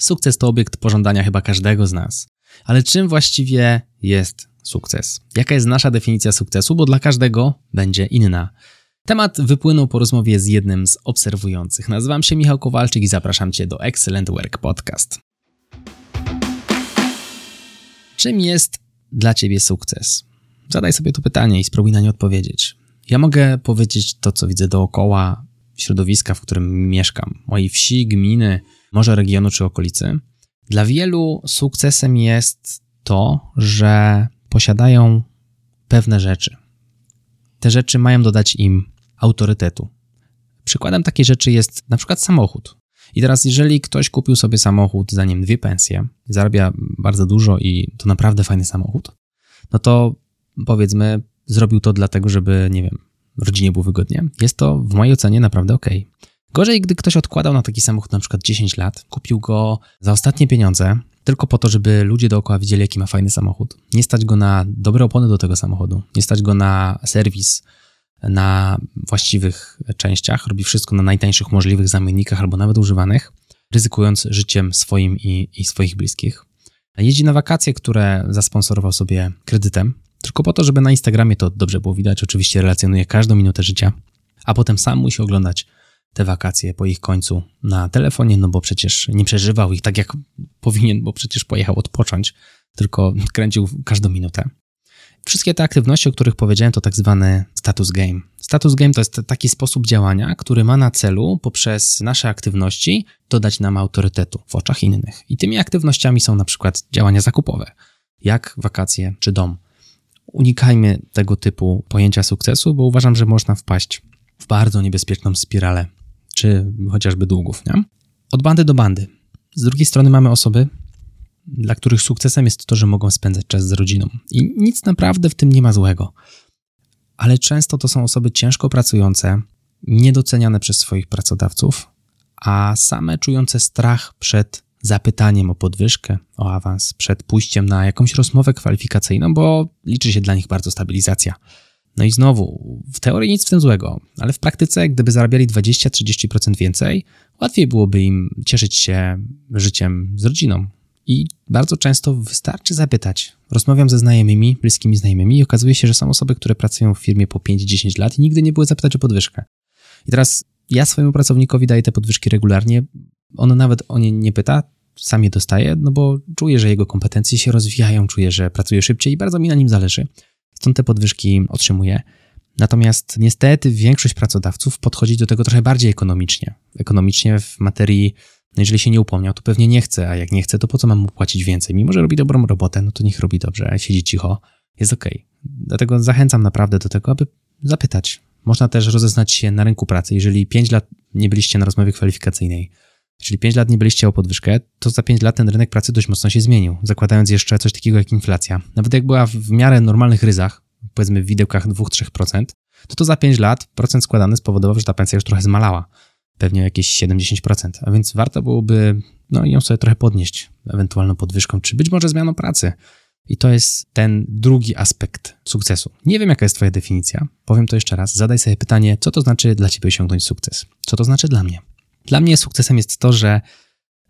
Sukces to obiekt pożądania chyba każdego z nas. Ale czym właściwie jest sukces? Jaka jest nasza definicja sukcesu? Bo dla każdego będzie inna. Temat wypłynął po rozmowie z jednym z obserwujących. Nazywam się Michał Kowalczyk i zapraszam Cię do Excellent Work Podcast. Czym jest dla Ciebie sukces? Zadaj sobie to pytanie i spróbuj na nie odpowiedzieć. Ja mogę powiedzieć to, co widzę dookoła środowiska, w którym mieszkam, mojej wsi, gminy, może regionu czy okolicy. Dla wielu sukcesem jest to, że posiadają pewne rzeczy. Te rzeczy mają dodać im autorytetu. Przykładem takiej rzeczy jest na przykład samochód. I teraz, jeżeli ktoś kupił sobie samochód, zanim dwie pensje, zarabia bardzo dużo i to naprawdę fajny samochód, no to powiedzmy, zrobił to dlatego, żeby, nie wiem, rodzinie było wygodnie. Jest to w mojej ocenie naprawdę ok. Gorzej, gdy ktoś odkładał na taki samochód na przykład 10 lat, kupił go za ostatnie pieniądze, tylko po to, żeby ludzie dookoła widzieli, jaki ma fajny samochód. Nie stać go na dobre opony do tego samochodu, nie stać go na serwis, na właściwych częściach, robi wszystko na najtańszych możliwych zamiennikach albo nawet używanych, ryzykując życiem swoim i, i swoich bliskich. Jeździ na wakacje, które zasponsorował sobie kredytem, tylko po to, żeby na Instagramie to dobrze było widać. Oczywiście relacjonuje każdą minutę życia, a potem sam musi oglądać te wakacje po ich końcu na telefonie, no bo przecież nie przeżywał ich tak jak powinien, bo przecież pojechał odpocząć, tylko kręcił każdą minutę. Wszystkie te aktywności, o których powiedziałem, to tak zwany status game. Status game to jest taki sposób działania, który ma na celu poprzez nasze aktywności dodać nam autorytetu w oczach innych. I tymi aktywnościami są na przykład działania zakupowe, jak wakacje czy dom. Unikajmy tego typu pojęcia sukcesu, bo uważam, że można wpaść w bardzo niebezpieczną spiralę, czy chociażby długów. Nie? Od bandy do bandy. Z drugiej strony mamy osoby, dla których sukcesem jest to, że mogą spędzać czas z rodziną. I nic naprawdę w tym nie ma złego. Ale często to są osoby ciężko pracujące, niedoceniane przez swoich pracodawców, a same czujące strach przed zapytaniem o podwyżkę, o awans, przed pójściem na jakąś rozmowę kwalifikacyjną, bo liczy się dla nich bardzo stabilizacja. No i znowu, w teorii nic w tym złego, ale w praktyce, gdyby zarabiali 20-30% więcej, łatwiej byłoby im cieszyć się życiem z rodziną, i bardzo często wystarczy zapytać. Rozmawiam ze znajomymi, bliskimi znajomymi i okazuje się, że są osoby, które pracują w firmie po 5-10 lat i nigdy nie były zapytać o podwyżkę. I teraz ja swojemu pracownikowi daję te podwyżki regularnie. On nawet o nie nie pyta, sam je dostaje, no bo czuję, że jego kompetencje się rozwijają, czuję, że pracuje szybciej i bardzo mi na nim zależy. Stąd te podwyżki otrzymuję. Natomiast niestety większość pracodawców podchodzi do tego trochę bardziej ekonomicznie. Ekonomicznie w materii no jeżeli się nie upomniał, to pewnie nie chce, a jak nie chce, to po co mam mu płacić więcej? Mimo, że robi dobrą robotę, no to niech robi dobrze, siedzi cicho, jest ok. Dlatego zachęcam naprawdę do tego, aby zapytać. Można też rozeznać się na rynku pracy. Jeżeli 5 lat nie byliście na rozmowie kwalifikacyjnej, czyli 5 lat nie byliście o podwyżkę, to za 5 lat ten rynek pracy dość mocno się zmienił, zakładając jeszcze coś takiego jak inflacja. Nawet jak była w miarę normalnych ryzach, powiedzmy w widełkach 2-3%, to to za 5 lat procent składany spowodował, że ta pensja już trochę zmalała pewnie jakieś 70%, a więc warto byłoby no, ją sobie trochę podnieść ewentualną podwyżką, czy być może zmianą pracy. I to jest ten drugi aspekt sukcesu. Nie wiem, jaka jest Twoja definicja. Powiem to jeszcze raz. Zadaj sobie pytanie, co to znaczy dla Ciebie osiągnąć sukces? Co to znaczy dla mnie? Dla mnie sukcesem jest to, że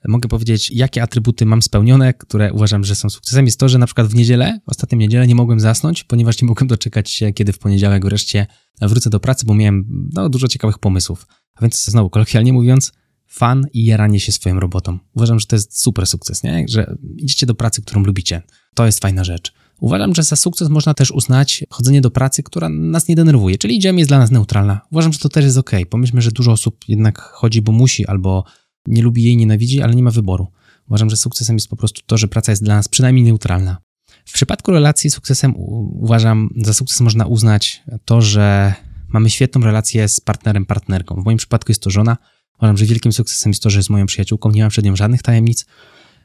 mogę powiedzieć, jakie atrybuty mam spełnione, które uważam, że są sukcesem. Jest to, że na przykład w niedzielę, ostatnią niedzielę nie mogłem zasnąć, ponieważ nie mogłem doczekać się, kiedy w poniedziałek wreszcie wrócę do pracy, bo miałem no, dużo ciekawych pomysłów. A więc znowu, kolokwialnie mówiąc, fan i jaranie się swoją robotą. Uważam, że to jest super sukces, nie? Że idziecie do pracy, którą lubicie. To jest fajna rzecz. Uważam, że za sukces można też uznać chodzenie do pracy, która nas nie denerwuje, czyli idziemy jest dla nas neutralna. Uważam, że to też jest ok. Pomyślmy, że dużo osób jednak chodzi, bo musi, albo nie lubi jej, nienawidzi, ale nie ma wyboru. Uważam, że sukcesem jest po prostu to, że praca jest dla nas przynajmniej neutralna. W przypadku relacji sukcesem uważam, za sukces można uznać to, że mamy świetną relację z partnerem, partnerką. W moim przypadku jest to żona. Uważam, że wielkim sukcesem jest to, że jest moją przyjaciółką, nie mam przed nią żadnych tajemnic.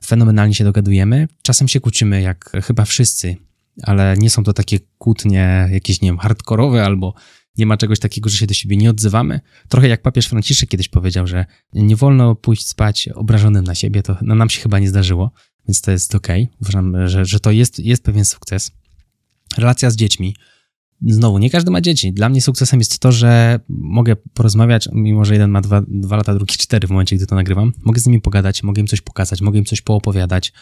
Fenomenalnie się dogadujemy. Czasem się kłócimy, jak chyba wszyscy, ale nie są to takie kłótnie jakieś, nie wiem, hardkorowe albo nie ma czegoś takiego, że się do siebie nie odzywamy. Trochę jak papież Franciszek kiedyś powiedział, że nie wolno pójść spać obrażonym na siebie, to no, nam się chyba nie zdarzyło, więc to jest ok. Uważam, że, że to jest, jest pewien sukces. Relacja z dziećmi znowu, nie każdy ma dzieci. Dla mnie sukcesem jest to, że mogę porozmawiać, mimo że jeden ma dwa, dwa lata, drugi cztery w momencie, gdy to nagrywam. Mogę z nimi pogadać, mogę im coś pokazać, mogę im coś poopowiadać.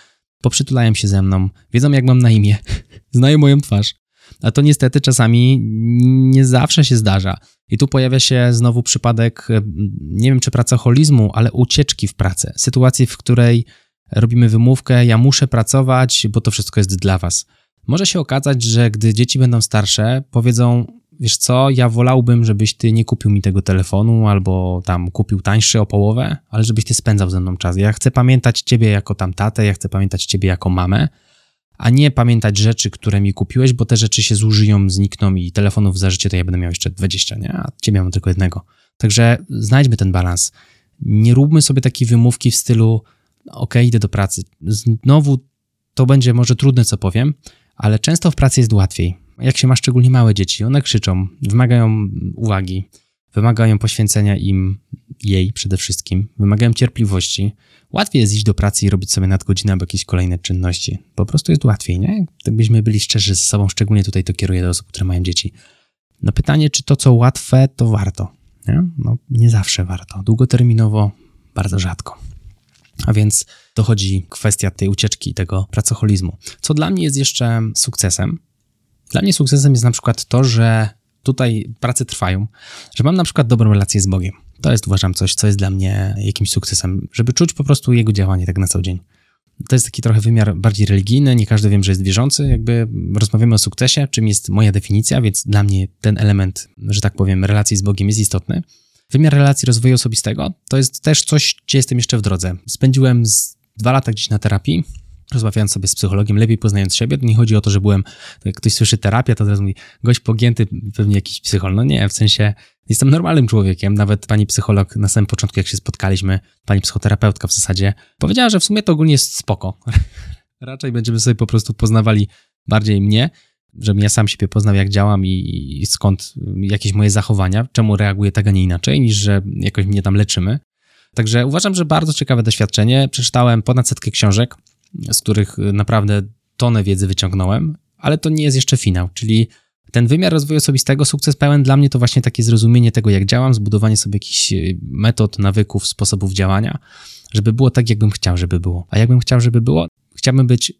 Poprzytulają się ze mną, wiedzą jak mam na imię, znają moją twarz. A to niestety czasami nie zawsze się zdarza. I tu pojawia się znowu przypadek, nie wiem czy pracoholizmu, ale ucieczki w pracę. Sytuacji, w której robimy wymówkę, ja muszę pracować, bo to wszystko jest dla was. Może się okazać, że gdy dzieci będą starsze, powiedzą: Wiesz co, ja wolałbym, żebyś ty nie kupił mi tego telefonu, albo tam kupił tańszy o połowę, ale żebyś ty spędzał ze mną czas. Ja chcę pamiętać ciebie jako tam tatę, ja chcę pamiętać ciebie jako mamę, a nie pamiętać rzeczy, które mi kupiłeś, bo te rzeczy się zużyją, znikną i telefonów za życie to ja będę miał jeszcze 20, nie? A ciebie mam tylko jednego. Także znajdźmy ten balans. Nie róbmy sobie takiej wymówki w stylu: OK, idę do pracy. Znowu to będzie może trudne, co powiem, ale często w pracy jest łatwiej. Jak się ma szczególnie małe dzieci, one krzyczą, wymagają uwagi, wymagają poświęcenia im, jej przede wszystkim, wymagają cierpliwości. Łatwiej jest iść do pracy i robić sobie nadgodzinę albo jakieś kolejne czynności. Po prostu jest łatwiej, nie? Gdybyśmy byli szczerzy ze sobą, szczególnie tutaj to kieruję do osób, które mają dzieci. No pytanie, czy to, co łatwe, to warto? Nie? No nie zawsze warto. Długoterminowo bardzo rzadko. A więc dochodzi kwestia tej ucieczki tego pracoholizmu. Co dla mnie jest jeszcze sukcesem? Dla mnie sukcesem jest na przykład to, że tutaj prace trwają, że mam na przykład dobrą relację z Bogiem. To jest uważam coś, co jest dla mnie jakimś sukcesem, żeby czuć po prostu Jego działanie tak na co dzień. To jest taki trochę wymiar bardziej religijny, nie każdy wiem, że jest wierzący, jakby rozmawiamy o sukcesie, czym jest moja definicja, więc dla mnie ten element, że tak powiem, relacji z Bogiem jest istotny. Wymiar relacji rozwoju osobistego to jest też coś, gdzie jestem jeszcze w drodze. Spędziłem dwa lata gdzieś na terapii, rozmawiając sobie z psychologiem, lepiej poznając siebie. To nie chodzi o to, że byłem, jak ktoś słyszy terapia, to teraz mówi, gość pogięty, pewnie jakiś psycholog. No nie, w sensie jestem normalnym człowiekiem. Nawet pani psycholog na samym początku, jak się spotkaliśmy, pani psychoterapeutka w zasadzie, powiedziała, że w sumie to ogólnie jest spoko. Raczej będziemy sobie po prostu poznawali bardziej mnie żebym ja sam siebie poznał, jak działam i, i, skąd jakieś moje zachowania, czemu reaguję tak, a nie inaczej, niż że jakoś mnie tam leczymy. Także uważam, że bardzo ciekawe doświadczenie. Przeczytałem ponad setkę książek, z których naprawdę tonę wiedzy wyciągnąłem, ale to nie jest jeszcze finał, czyli ten wymiar rozwoju osobistego, sukces pełen dla mnie to właśnie takie zrozumienie tego, jak działam, zbudowanie sobie jakichś metod, nawyków, sposobów działania, żeby było tak, jakbym chciał, żeby było. A jakbym chciał, żeby było? Chciałbym być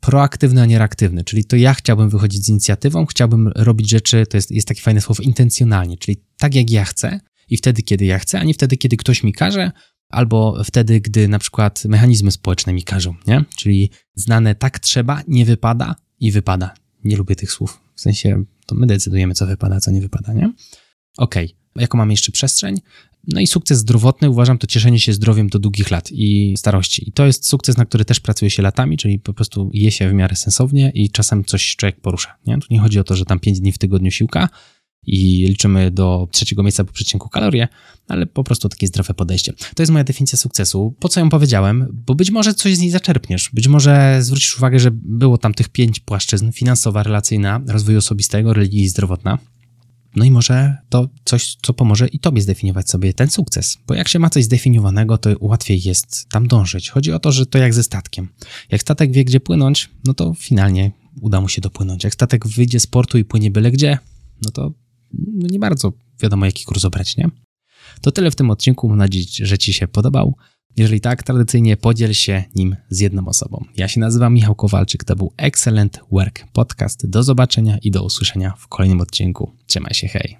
proaktywny, a nie reaktywny. Czyli to ja chciałbym wychodzić z inicjatywą, chciałbym robić rzeczy, to jest, jest takie fajne słowo, intencjonalnie, czyli tak jak ja chcę i wtedy, kiedy ja chcę, a nie wtedy, kiedy ktoś mi każe, albo wtedy, gdy na przykład mechanizmy społeczne mi każą, nie? Czyli znane tak trzeba, nie wypada i wypada. Nie lubię tych słów. W sensie to my decydujemy, co wypada, co nie wypada, nie? Okej. Okay. Jaką mamy jeszcze przestrzeń? No i sukces zdrowotny, uważam, to cieszenie się zdrowiem do długich lat i starości. I to jest sukces, na który też pracuje się latami, czyli po prostu je się w miarę sensownie i czasem coś człowiek porusza. Nie? Tu nie chodzi o to, że tam 5 dni w tygodniu siłka i liczymy do trzeciego miejsca po przecinku kalorie, ale po prostu takie zdrowe podejście. To jest moja definicja sukcesu. Po co ją powiedziałem? Bo być może coś z niej zaczerpniesz. Być może zwrócisz uwagę, że było tam tych pięć płaszczyzn: finansowa, relacyjna, rozwoju osobistego, religii i zdrowotna. No i może to coś, co pomoże i tobie zdefiniować sobie ten sukces. Bo jak się ma coś zdefiniowanego, to łatwiej jest tam dążyć. Chodzi o to, że to jak ze statkiem. Jak statek wie, gdzie płynąć, no to finalnie uda mu się dopłynąć. Jak statek wyjdzie z portu i płynie byle gdzie, no to no nie bardzo wiadomo, jaki kurs obrać, nie? To tyle w tym odcinku. Mam nadzieję, że Ci się podobał. Jeżeli tak, tradycyjnie podziel się nim z jedną osobą. Ja się nazywam Michał Kowalczyk, to był Excellent Work Podcast. Do zobaczenia i do usłyszenia w kolejnym odcinku. Trzymaj się, hej!